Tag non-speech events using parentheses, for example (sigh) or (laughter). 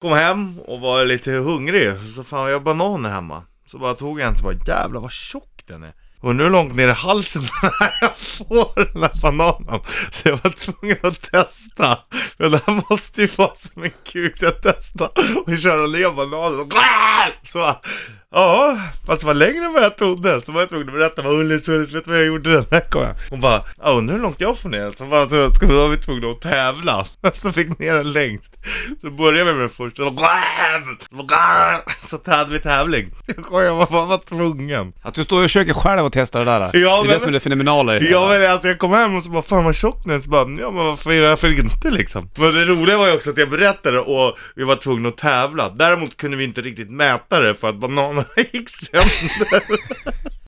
kom hem och var lite hungrig, så fan jag har bananer hemma. Så bara tog jag en så bara jävlar vad tjock den är. Undrar hur långt ner i halsen jag (laughs) får den här bananen. Så jag var tvungen att testa. Men det här måste ju vara som en kuk. Så jag testade och köra ner bananen. Och så Ja, fast det var längre än vad jag trodde. Så var jag tvungen att berätta vad Ullis, Ullis, vet du vad jag gjorde den här gången? Hon bara, jag undrar hur långt jag får ner Så, bara, så ska vi, var vi tvungna att tävla. (laughs) Som fick ner den längst. Så började vi med den första. Så hade vi tävling. Jag var bara var tvungen. Att du står i köket själv och testar det där. Ja, det är men- det som är det fenomenala Ja men alltså jag kom hem och så bara, fan vad tjock den är. Så bara, ja men varför, varför inte liksom? Men det roliga var ju också att jag berättade och vi var tvungna att tävla. Däremot kunde vi inte riktigt mäta det för att bananerna (laughs) gick sönder.